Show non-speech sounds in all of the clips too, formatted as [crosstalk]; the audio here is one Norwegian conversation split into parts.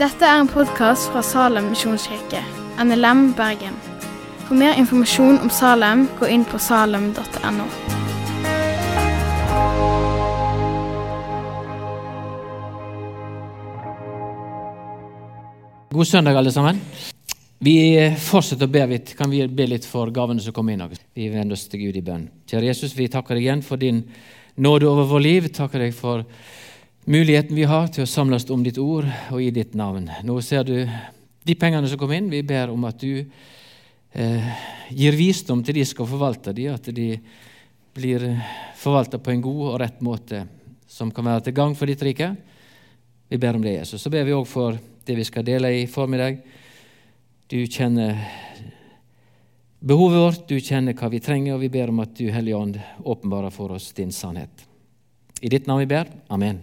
Dette er en podkast fra Salem misjonskirke, NLM Bergen. For mer informasjon om Salem, gå inn på salem.no. God søndag, alle sammen. Vi fortsetter å be. litt. kan vi be litt for gavene som kommer inn? Vi vender oss til Gud i bønn. Kjære Jesus, vi takker deg igjen for din over vår liv. Takker deg for muligheten vi har til å samles om ditt ord og i ditt navn. Nå ser du de pengene som kom inn. Vi ber om at du eh, gir visdom til de skal forvalte de, at de blir forvalta på en god og rett måte som kan være til gang for ditt rike. Vi ber om det, Jesus. Så ber vi òg for det vi skal dele i formiddag. Du kjenner behovet vårt, du kjenner hva vi trenger, og vi ber om at du, Hellige Ånd, åpenbarer for oss din sannhet. I ditt navn vi ber. Amen.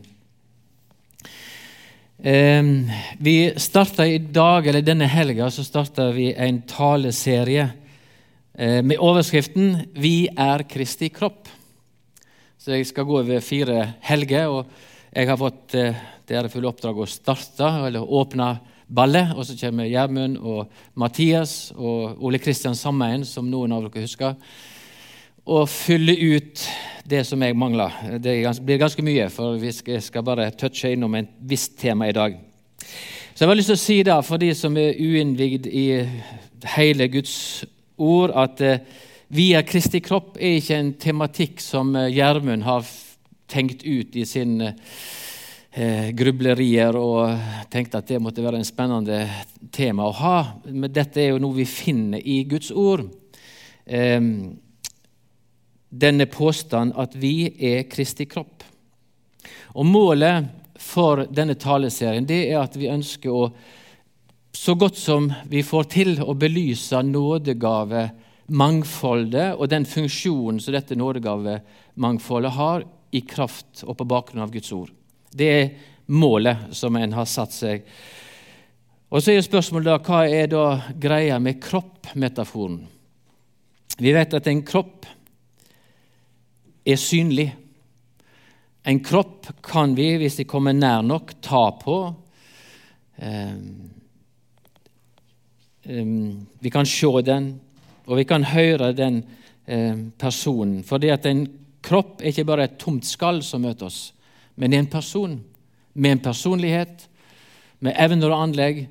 Vi starter i dag, eller Denne helga så starter vi en taleserie eh, med overskriften 'Vi er Kristi kropp'. Så Jeg skal gå over fire helger, og jeg har fått eh, det ærefulle oppdraget å starte, eller åpne ballet. Og så kommer Gjermund og Mathias og Ole Kristian Sammeien, som noen av dere husker, og fylle ut det som jeg mangler. Det blir ganske mye, for vi skal bare touche innom et visst tema i dag. Så jeg har lyst til å si da, for de som er uinnvigd i hele Guds ord, at eh, vi er Kristi kropp er ikke en tematikk som eh, Gjermund har tenkt ut i sin eh, grublerier og tenkte at det måtte være en spennende tema å ha. Men dette er jo noe vi finner i Guds ord. Eh, denne påstanden at vi er Kristi kropp. Og Målet for denne taleserien det er at vi ønsker å så godt som vi får til å belyse nådegavemangfoldet og den funksjonen som dette nådegavemangfoldet har i kraft og på bakgrunn av Guds ord. Det er målet som en har satt seg. Og Så er spørsmålet da, hva er da greia med kroppmetaforen? Vi vet at en kropp er synlig. En kropp kan vi, hvis vi kommer nær nok, ta på. Um, um, vi kan se den, og vi kan høre den um, personen. Fordi at en kropp er ikke bare et tomt skall som møter oss, men det er en person med en personlighet, med evner og anlegg.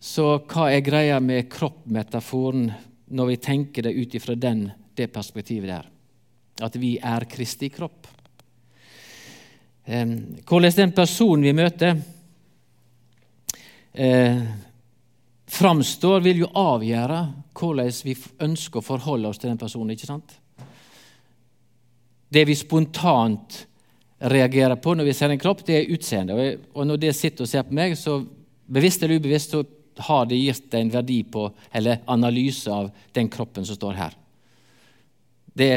Så hva er greia med kroppmetaforen når vi tenker det ut ifra det perspektivet der? At vi er Kristi kropp. Hvordan den personen vi møter, eh, framstår, vil jo avgjøre hvordan vi ønsker å forholde oss til den personen. ikke sant? Det vi spontant reagerer på når vi ser en kropp, det er utseendet. Og når det sitter og ser på meg, så bevisst eller ubevisst så har det gitt en verdi på, eller analyse av den kroppen som står her. Det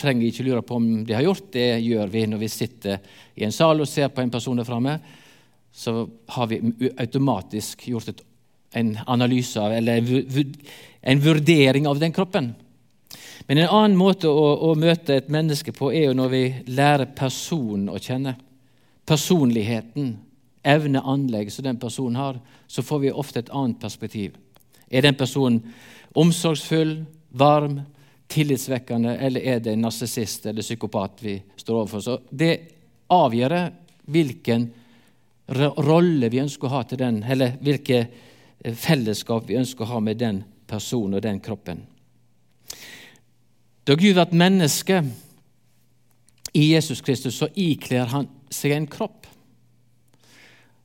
trenger jeg ikke lure på om de har gjort. Det gjør vi når vi sitter i en sal og ser på en person der framme. Så har vi automatisk gjort et, en analyse av, eller en vurdering av den kroppen. Men en annen måte å, å, møte et menneske på er jo når vi lærer personen å kjenne. Personligheten, evne, anlegg som den personen har, så får vi ofte et annet perspektiv. Er den personen omsorgsfull, varm, tillitsvekkende, eller er det en narsissist eller psykopat vi står overfor? Så Det avgjør hvilken rolle vi ønsker å ha til den, eller hvilke eh, fellesskap vi ønsker å ha med den personen og den kroppen. Da Gud ble menneske i Jesus Kristus, så ikler han seg en kropp.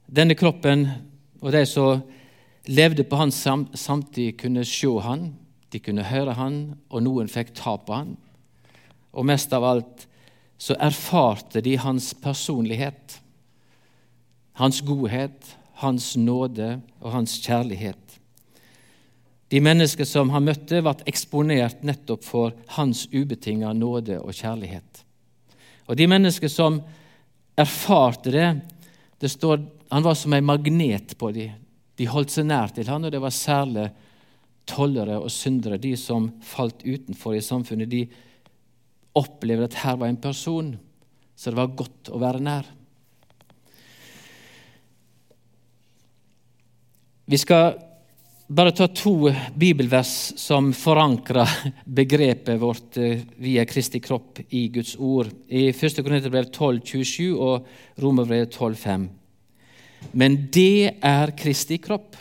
Denne kroppen og de som levde på hans samtid, kunne se han, de kunne høre han, og noen fikk ta på han. Og mest av alt så erfarte de hans personlighet, hans godhet, hans nåde og hans kjærlighet. De mennesker som han møtte, ble eksponert nettopp for hans ubetinga nåde og kjærlighet. Og de mennesker som erfarte det, det står, Han var som en magnet på dem. De holdt seg nær til han, og det var særlig tollere og syndere, de som falt utenfor i samfunnet, de opplevde at her var en person så det var godt å være nær. Vi skal bare ta to bibelvers som forankrer begrepet vårt via vi er Kristi kropp i Guds ord. I 1. Korinterbrev 12,27 og Romerbrevet 12,5. Men det er Kristi kropp,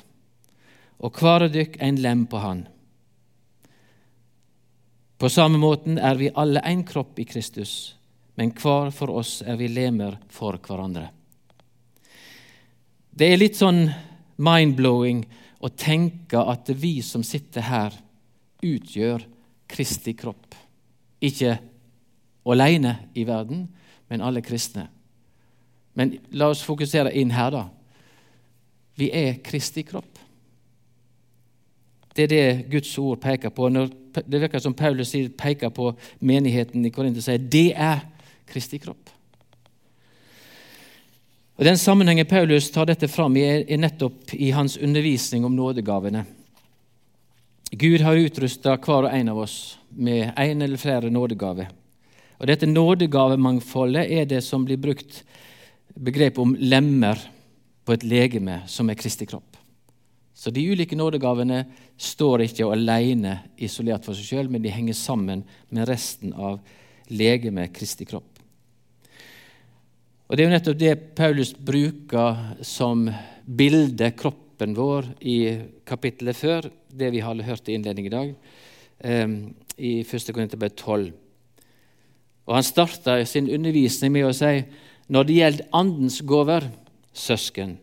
og hver dykk en lem på Han. På samme måten er vi alle en kropp i Kristus, men hver for oss er vi lemer for hverandre. Det er litt sånn mind-blowing å tenke at vi som sitter her, utgjør Kristi kropp. Ikke alene i verden, men alle kristne. Men la oss fokusere inn her, da. Vi er Kristi kropp. Det er det Guds ord peker på. Når det virker som Paulus peker på menigheten i Korint og sier det er Kristi kropp. Og Den sammenhengen Paulus tar dette fram i, er nettopp i hans undervisning om nådegavene. Gud har utrusta hver og en av oss med en eller flere nådegaver. Og Dette nådegavemangfoldet er det som blir brukt begrepet om lemmer på et legeme som er Kristi kropp. Så de ulike nådegavene står ikke alene isolert for seg sjøl, men de henger sammen med resten av legemet Kristi kropp. Og Det er jo nettopp det Paulus bruker som bilde, kroppen vår, i kapittelet før, det vi har hørt i innledning i dag, ehm, i 1. Korinterbrev 12. Og Han starta sin undervisning med å si når det gjelder Andens gaver, søsken,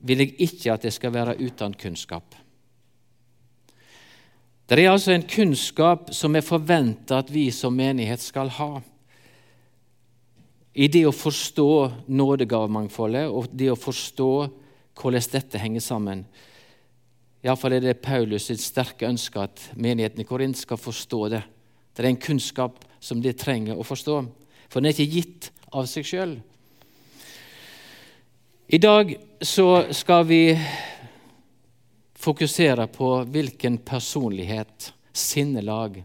vil jeg ikke at det skal være uten kunnskap. Det er altså en kunnskap som er forventa at vi som menighet skal ha. I det å forstå nådegavemangfoldet og det å forstå hvordan dette henger sammen. Iallfall er det Paulus sitt sterke ønske at menigheten i Korint skal forstå det. Det er en kunnskap som de trenger å forstå, for den er ikke gitt av seg sjøl. I dag så skal vi fokusere på hvilken personlighet, sinnelag,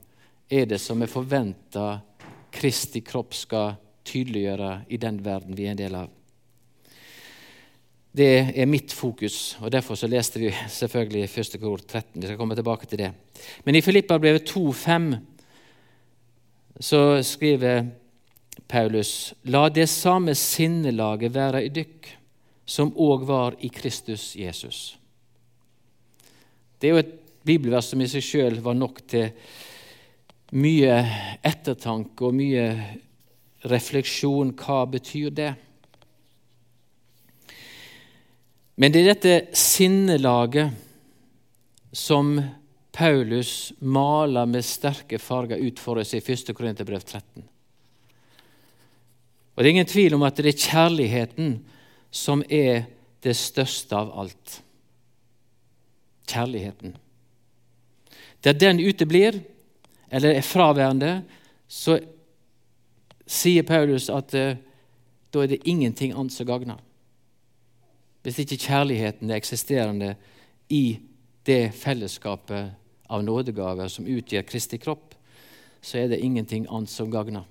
er det som er forventa Kristi kropp skal tydeliggjøre i den verden vi er en del av. Det er mitt fokus, og derfor så leste vi selvfølgelig 1. kor 13. Vi skal komme tilbake til det. Men i Filippabrevet 2,5 så skriver Paulus.: La det samme sinnelaget være i dykk som òg var i Kristus Jesus. Det er jo et bibelvers som i seg sjøl var nok til mye ettertanke og mye refleksjon. Hva betyr det? Men det er dette sinnelaget som Paulus maler med sterke farger ut for oss i 1. Korinterbrev 13. Og Det er ingen tvil om at det er kjærligheten som er det største av alt kjærligheten. Der den uteblir, eller er fraværende, så sier Paulus at uh, da er det ingenting annet som gagner. Hvis ikke kjærligheten er eksisterende i det fellesskapet av nådegaver som utgjør Kristi kropp, så er det ingenting annet som gagner.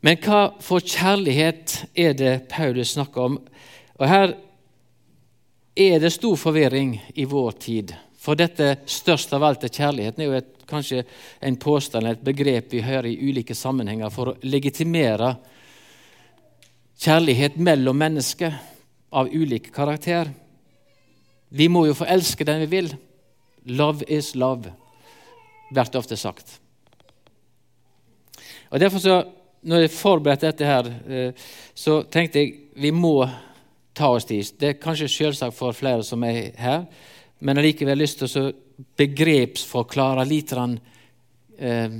Men hva for kjærlighet er det Paulus snakker om? Og Her er det stor forvirring i vår tid. For dette størst av alt er kjærligheten er jo et, kanskje en påstand, et begrep vi hører i ulike sammenhenger for å legitimere kjærlighet mellom mennesker av ulike karakter. Vi må jo få elske den vi vil. Love is love, blir det ofte sagt. Og Derfor så når jeg forberedte dette, her, eh, så tenkte jeg vi må ta oss tid. Det er kanskje selvsagt for flere som er her, men allikevel lyst til å begrepsforklare litt eh,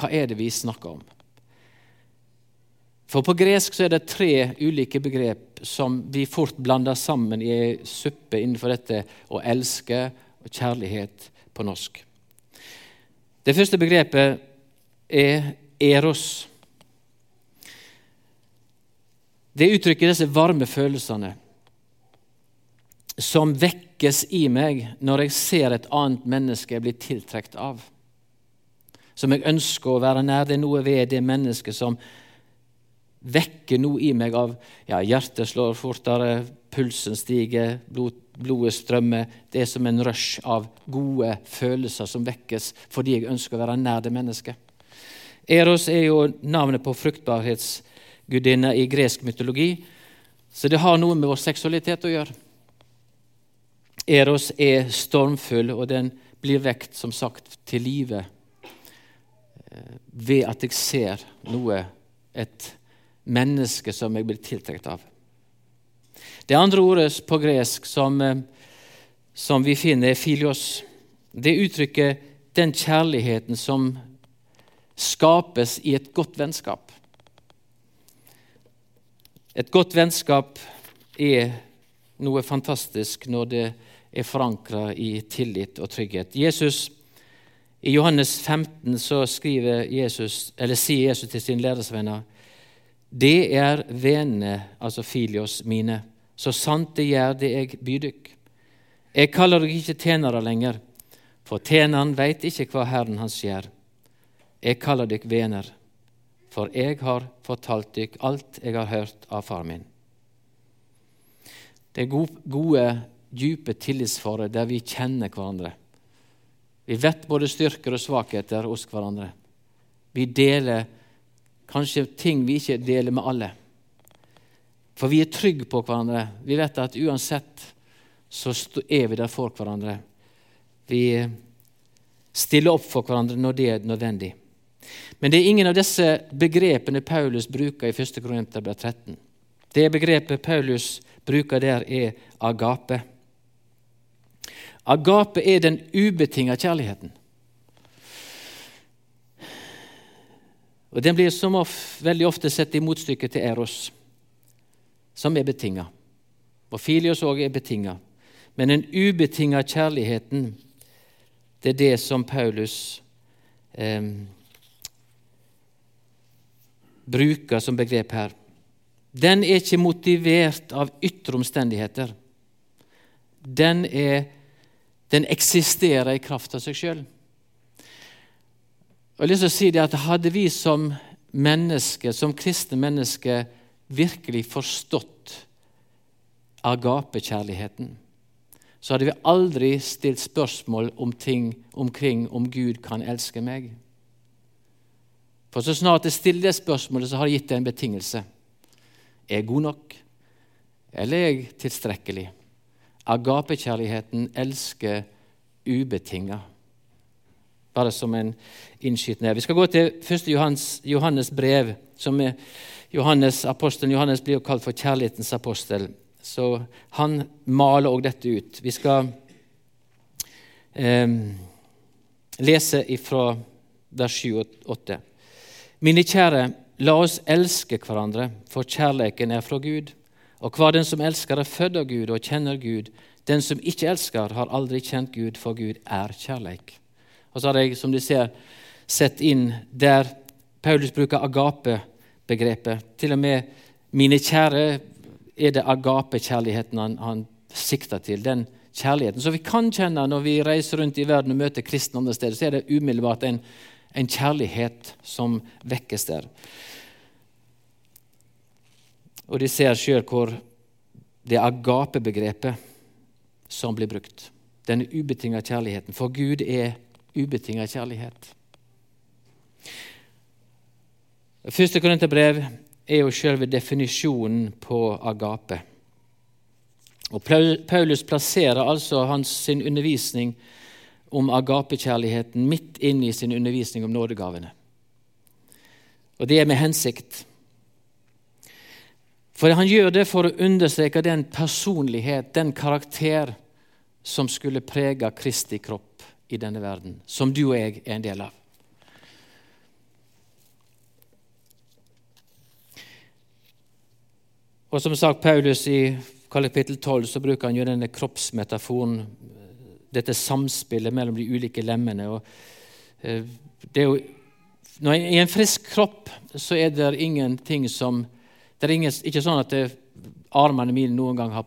hva er det vi snakker om. For På gresk så er det tre ulike begrep som vi fort blander sammen i ei suppe innenfor dette å elske og kjærlighet på norsk. Det første begrepet er eros. Det uttrykker disse varme følelsene som vekkes i meg når jeg ser et annet menneske jeg blir tiltrukket av. som jeg ønsker å være nær. Det er noe ved det mennesket som vekker noe i meg av ja, Hjertet slår fortere, pulsen stiger, blod, blodet strømmer. Det er som en rush av gode følelser som vekkes fordi jeg ønsker å være nær det mennesket. Eros er jo navnet på fruktbarhetsgudinna i gresk mytologi, så det har noe med vår seksualitet å gjøre. Eros er stormfull, og den blir vekt som sagt til live eh, ved at jeg ser noe, et menneske som jeg blir tiltrukket av. Det andre ordet på gresk som, eh, som vi finner, er filios. Det uttrykker den kjærligheten som skapes i et godt vennskap. Et godt vennskap er noe fantastisk når det er forankra i tillit og trygghet. Jesus, I Johannes 15 så Jesus, sier Jesus til sine læresvenner det er vennene, altså filios mine, så sant det gjør det jeg byr dykk. Jeg kaller dere ikke tjenere lenger, for tjeneren veit ikke hva Herren hans gjør. Jeg kaller dere venner, for jeg har fortalt dere alt jeg har hørt av far min. Det er gode, dype tillitsforhold der vi kjenner hverandre. Vi vet både styrker og svakheter hos hverandre. Vi deler kanskje ting vi ikke deler med alle. For vi er trygge på hverandre. Vi vet at uansett så er vi der for hverandre. Vi stiller opp for hverandre når det er nødvendig. Men det er ingen av disse begrepene Paulus bruker i 1. Korinterbrev 13. Det begrepet Paulus bruker der, er agape. Agape er den ubetinga kjærligheten. Og Den blir som of, veldig ofte sett i motstykke til eros, som er betinga. Og filios òg er betinga. Men den ubetinga kjærligheten, det er det som Paulus eh, bruker som begrep her. Den er ikke motivert av ytre omstendigheter. Den, er, den eksisterer i kraft av seg sjøl. Jeg har si at Hadde vi som mennesker, som kristne mennesker virkelig forstått agapekjærligheten, så hadde vi aldri stilt spørsmål om ting omkring om Gud kan elske meg. For så snart jeg stiller det spørsmålet, så har jeg gitt det en betingelse. Er jeg god nok, eller er jeg tilstrekkelig? Agapekjærligheten elsker ubetinga bare som en innskytende. Vi skal gå til 1. Johannes, Johannes brev. som er Johannes, Apostelen Johannes blir jo kalt for kjærlighetens apostel. Så han maler òg dette ut. Vi skal eh, lese ifra vers 7 og 8. Mine kjære, la oss elske hverandre, for kjærleiken er fra Gud. Og hva den som elsker, er født av Gud og kjenner Gud. Den som ikke elsker, har aldri kjent Gud, for Gud er kjærleik. Og så har jeg, som du ser, sett inn der Paulus bruker agape-begrepet. Til og med mine kjære er det agape-kjærligheten han, han sikter til. Den kjærligheten. som vi kan kjenne når vi reiser rundt i verden og møter kristne andre steder, så er det umiddelbart en, en kjærlighet som vekkes der. Og de ser sjøl hvor det agape-begrepet som blir brukt. Den ubetinga kjærligheten. For Gud er ubetinga kjærlighet. Første Korinterbrev er jo sjølve definisjonen på agape. Og Paulus plasserer altså hans, sin undervisning om agapekjærligheten midt inn i sin undervisning om nådegavene. Og det er med hensikt. For han gjør det for å understreke den personlighet, den karakter, som skulle prege Kristi kropp i denne verden, som du og jeg er en del av. Og som sagt, Paulus i kapittel 12 så bruker han jo denne kroppsmetaforen, dette samspillet mellom de ulike lemmene. Eh, jo, når I en frisk kropp så er det ingenting som Det er ingen, ikke sånn at det, armene mine noen gang har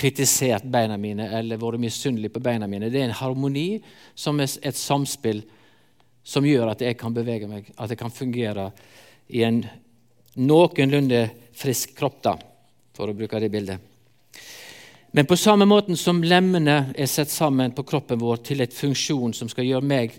kritisert beina mine eller vært misunnelig på beina mine. Det er en harmoni som er et samspill som gjør at jeg kan bevege meg, at jeg kan fungere i en noenlunde frisk kropp, da, for å bruke det bildet. Men på samme måten som lemmene er satt sammen på kroppen vår til et funksjon som skal gjøre meg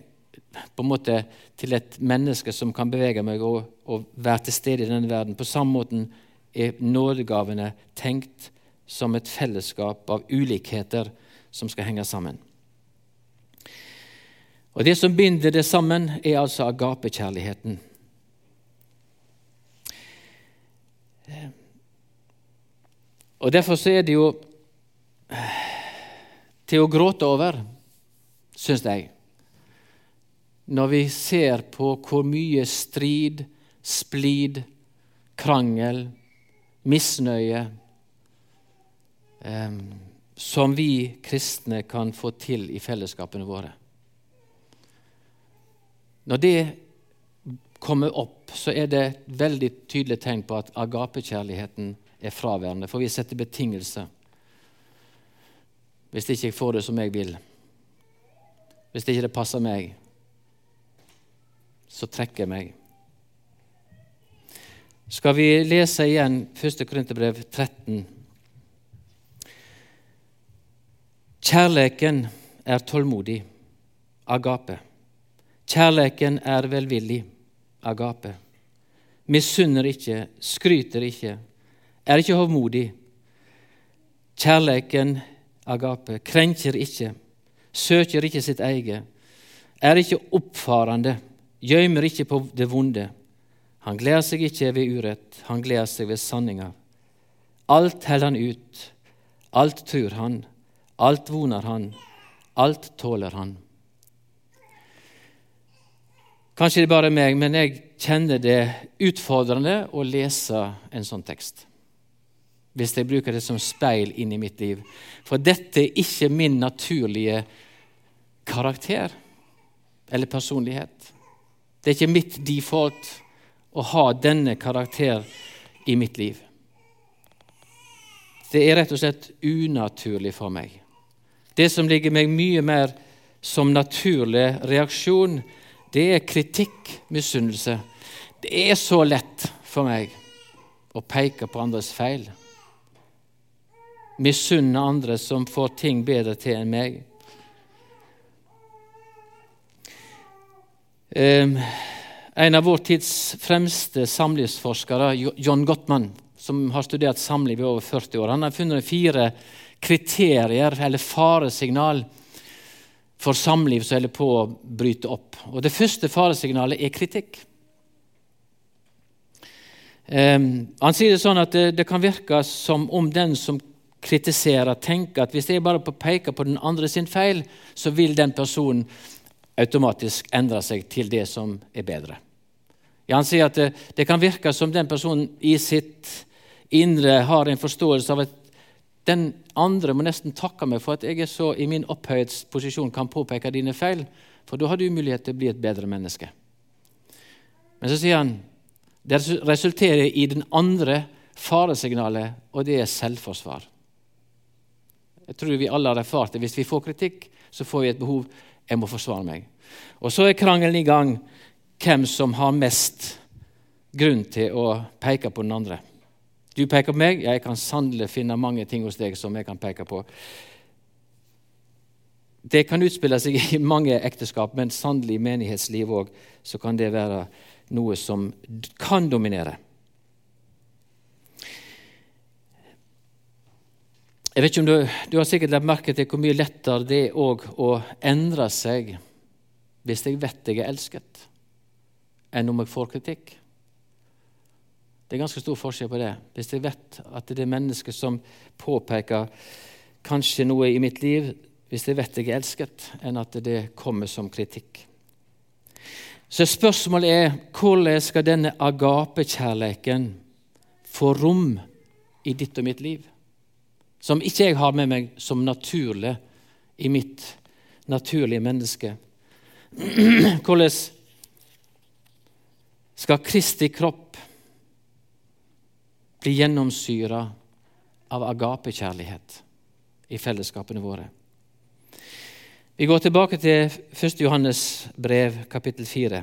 på en måte til et menneske som kan bevege meg og, og være til stede i denne verden, på samme måten er nådegavene tenkt som et fellesskap av ulikheter som skal henge sammen. Og Det som binder det sammen, er altså agapekjærligheten. Og Derfor så er det jo til å gråte over, syns jeg, når vi ser på hvor mye strid, splid, krangel, misnøye eh, som vi kristne kan få til i fellesskapene våre. Når det kommer opp, så er det et veldig tydelig tegn på at agapekjærligheten er fraværende, for vi setter betingelser. Hvis ikke jeg får det som jeg vil, hvis ikke det passer meg, så trekker jeg meg. Skal vi lese igjen 1. Korinterbrev 13? Kjærleiken er tålmodig, agape. Kjærleiken er velvillig, agape. Misunner ikke, skryter ikke, er ikke hovmodig. Kjærleiken, agape, krenker ikke, søker ikke sitt eget, er ikke oppfarende, gjemmer ikke på det vonde. Han gleder seg ikke ved urett, han gleder seg ved sanninga. Alt holder han ut, alt tror han, alt voner han, alt tåler han. Kanskje det er bare meg, men jeg kjenner det utfordrende å lese en sånn tekst. Hvis jeg bruker det som speil inn i mitt liv. For dette er ikke min naturlige karakter eller personlighet. Det er ikke mitt default å ha denne karakter i mitt liv. Det er rett og slett unaturlig for meg. Det som ligger meg mye mer som naturlig reaksjon, det er kritikk, misunnelse. Det er så lett for meg å peke på andres feil. Misunne andre som får ting bedre til enn meg. En av vår tids fremste samlivsforskere, John Gottman, som har studert samliv i over 40 år, han har funnet fire kriterier, eller faresignal, for samliv som holder på å bryte opp. Og Det første faresignalet er kritikk. Um, han sier det sånn at det, det, kan virke som om den som kritiserer, tenker at hvis jeg bare peker på den andre sin feil, så vil den personen automatisk endrer seg til det som er bedre. Ja, han sier at det, det kan virke som den personen i sitt indre har en forståelse av at den andre må nesten takke meg for at jeg er så i min opphøyhetsposisjon kan påpeke dine feil, for da har du mulighet til å bli et bedre menneske. Men så sier han det resulterer i den andre faresignalet, og det er selvforsvar. Jeg tror vi alle har erfart det. Hvis vi får kritikk, så får vi et behov jeg må forsvare meg. Og så er krangelen i gang hvem som har mest grunn til å peke på den andre. Du peker på meg, jeg kan sannelig finne mange ting hos deg som jeg kan peke på. Det kan utspille seg i mange ekteskap, men sannelig i menighetsliv òg så kan det være noe som kan dominere. Jeg vet ikke om Du, du har sikkert lagt merke til hvor mye lettere det er å endre seg hvis jeg vet jeg er elsket, enn om jeg får kritikk. Det er ganske stor forskjell på det. Hvis jeg vet at det er mennesker som påpeker kanskje noe i mitt liv, hvis jeg vet jeg er elsket, enn at det kommer som kritikk. Så spørsmålet er hvordan skal denne agapekjærleiken få rom i ditt og mitt liv? Som ikke jeg har med meg som naturlig i mitt naturlige menneske. [clears throat] Hvordan skal Kristi kropp bli gjennomsyra av agapekjærlighet i fellesskapene våre. Vi går tilbake til 1. Johannes brev, kapittel 4.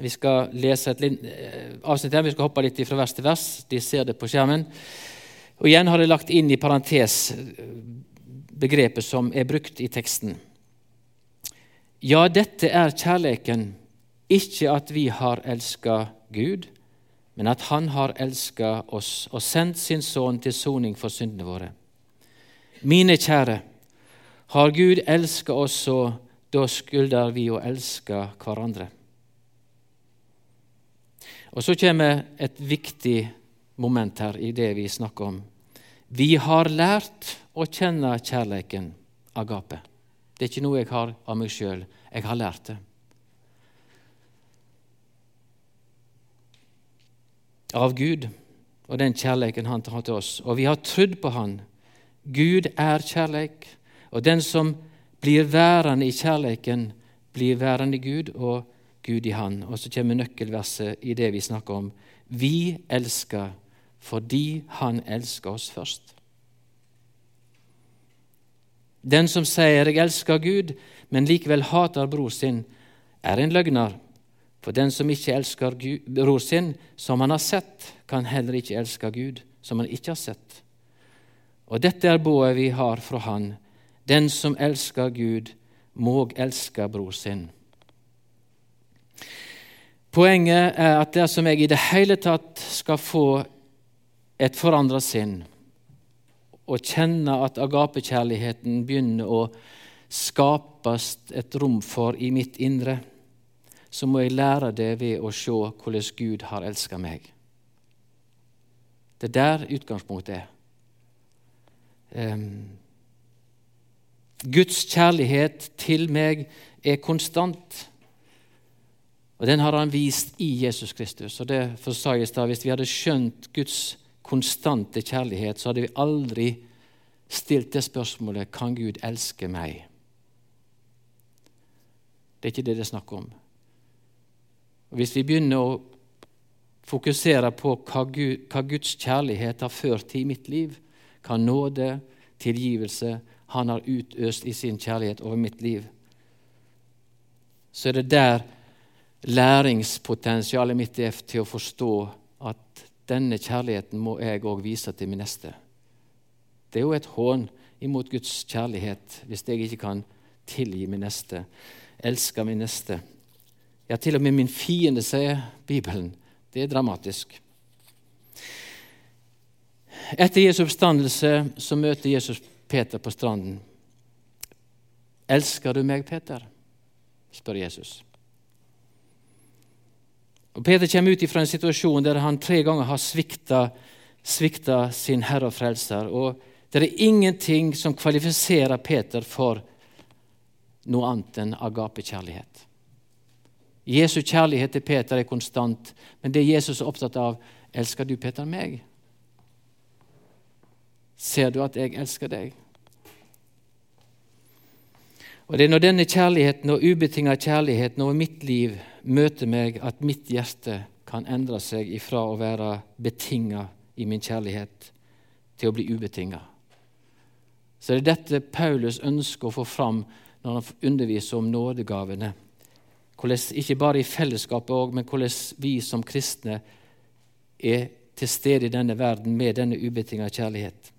Vi skal lese et eh, avsnitt her. Vi skal hoppe litt fra vers til vers. De ser det på skjermen. Og Igjen har jeg lagt inn i parentes begrepet som er brukt i teksten. Ja, dette er kjærleiken, ikke at vi har elska Gud, men at Han har elska oss og sendt sin Sønn til soning for syndene våre. Mine kjære, har Gud elska oss så, da skylder vi å elske hverandre. Og Så kommer et viktig moment her i det vi snakker om. Vi har lært å kjenne kjærleiken, agape. Det er ikke noe jeg har av meg sjøl. Jeg har lært det. Av Gud og den kjærligheten Han har til oss. Og vi har trodd på Han. Gud er kjærleik. Og den som blir værende i kjærligheten, blir værende i Gud, og Gud i Han. Og så kommer nøkkelverset i det vi snakker om. Vi elsker fordi Han elsker oss først. Den som sier 'jeg elsker Gud', men likevel hater bror sin, er en løgner. For den som ikke elsker Gud, bror sin, som han har sett, kan heller ikke elske Gud, som han ikke har sett. Og dette er boet vi har fra Han. Den som elsker Gud, må elske bror sin. Poenget er at dersom jeg i det hele tatt skal få et forandra sinn, og kjenne at agapekjærligheten begynner å skapes et rom for i mitt indre, så må jeg lære det ved å se hvordan Gud har elska meg. Det er der utgangspunktet er. Um, Guds kjærlighet til meg er konstant. Og Den har han vist i Jesus Kristus. Og Derfor sa jeg Hvis vi hadde skjønt Guds konstante kjærlighet, så hadde vi aldri stilt det spørsmålet kan Gud elske meg. Det er ikke det det er snakk om. Og Hvis vi begynner å fokusere på hva, hva Guds kjærlighet har ført til i mitt liv, hva nåde, tilgivelse, han har utøst i sin kjærlighet over mitt liv, så er det der læringspotensialet mitt er til å forstå at denne kjærligheten må jeg òg vise til min neste. Det er jo et hån imot Guds kjærlighet hvis jeg ikke kan tilgi min neste, elske min neste. Ja, til og med min fiende, sier Bibelen. Det er dramatisk. Etter Jesu oppstandelse så møter Jesus Peter på stranden. 'Elsker du meg, Peter?' spør Jesus. Og Peter kommer ut fra en situasjon der han tre ganger har svikta, svikta sin Herre og Frelser. Og det er ingenting som kvalifiserer Peter for noe annet enn agapekjærlighet. Jesu kjærlighet til Peter er konstant, men det Jesus er opptatt av, elsker du Peter meg? Ser du at jeg elsker deg? Og Det er når denne kjærligheten og ubetinga kjærligheten over mitt liv møter meg, at mitt hjerte kan endre seg ifra å være betinga i min kjærlighet til å bli ubetinga. Så det er dette Paulus ønsker å få fram når han underviser om nådegavene. Hvordan, ikke bare i fellesskapet, men hvordan vi som kristne er til stede i denne verden med denne ubetinga kjærlighet.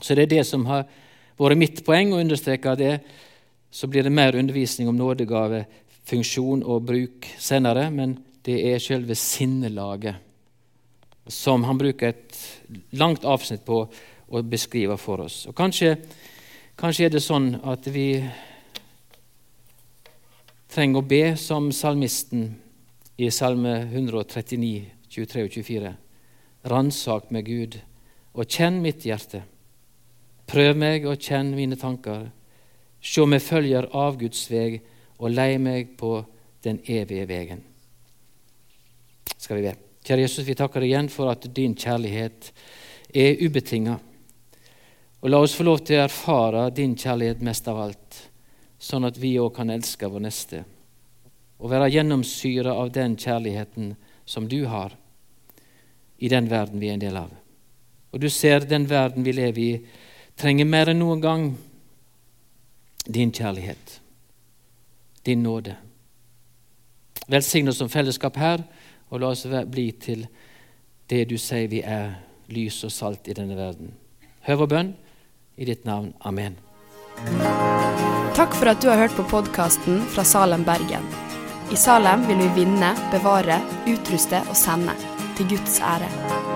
Så det er det som har vært mitt poeng, å understreke det. Så blir det mer undervisning om nådegave, funksjon og bruk senere, men det er selve sinnelaget som han bruker et langt avsnitt på å beskrive for oss. Og kanskje, kanskje er det sånn at vi trenger å be som salmisten i Salme 139, 23 og 24. Ransak meg, Gud, og kjenn mitt hjerte. Prøv meg og kjenn mine tanker. Sjå meg følger av Guds veg, og lei meg på den evige vegen. Skal vi be. Kjære Jesus, vi takker deg igjen for at din kjærlighet er ubetinga. Og la oss få lov til å erfare din kjærlighet mest av alt, sånn at vi òg kan elske vår neste og være gjennomsyra av den kjærligheten som du har i den verden vi er en del av. Og du ser den verden vi lever i, trenger mer enn noen gang din kjærlighet, din nåde. Velsign oss som fellesskap her, og la oss bli til det du sier vi er, lys og salt i denne verden. Hør vår bønn i ditt navn. Amen. Takk for at du har hørt på podkasten fra Salem, Bergen. I Salem vil vi vinne, bevare, utruste og sende, til Guds ære.